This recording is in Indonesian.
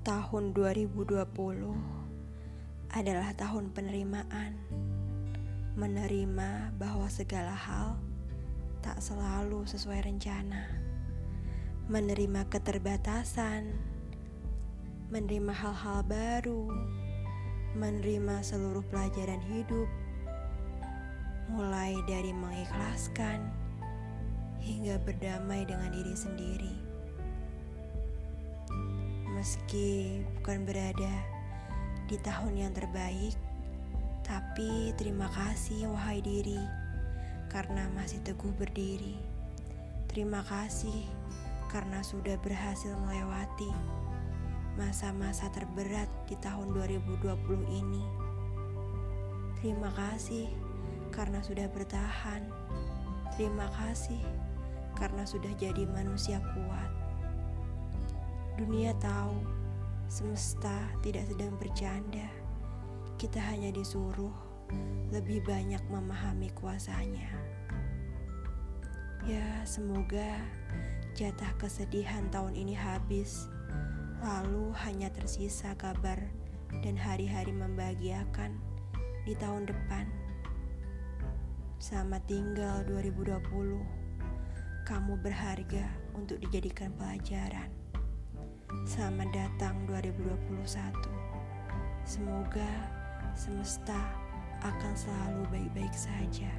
Tahun 2020 adalah tahun penerimaan. Menerima bahwa segala hal tak selalu sesuai rencana. Menerima keterbatasan, menerima hal-hal baru, menerima seluruh pelajaran hidup, mulai dari mengikhlaskan hingga berdamai dengan diri sendiri meski bukan berada di tahun yang terbaik, tapi terima kasih wahai diri karena masih teguh berdiri. Terima kasih karena sudah berhasil melewati masa-masa terberat di tahun 2020 ini. Terima kasih karena sudah bertahan. Terima kasih karena sudah jadi manusia kuat. Dunia tahu semesta tidak sedang bercanda. Kita hanya disuruh lebih banyak memahami kuasanya. Ya, semoga jatah kesedihan tahun ini habis. Lalu hanya tersisa kabar dan hari-hari membahagiakan di tahun depan. Selamat tinggal 2020. Kamu berharga untuk dijadikan pelajaran. Selamat datang 2021. Semoga semesta akan selalu baik-baik saja.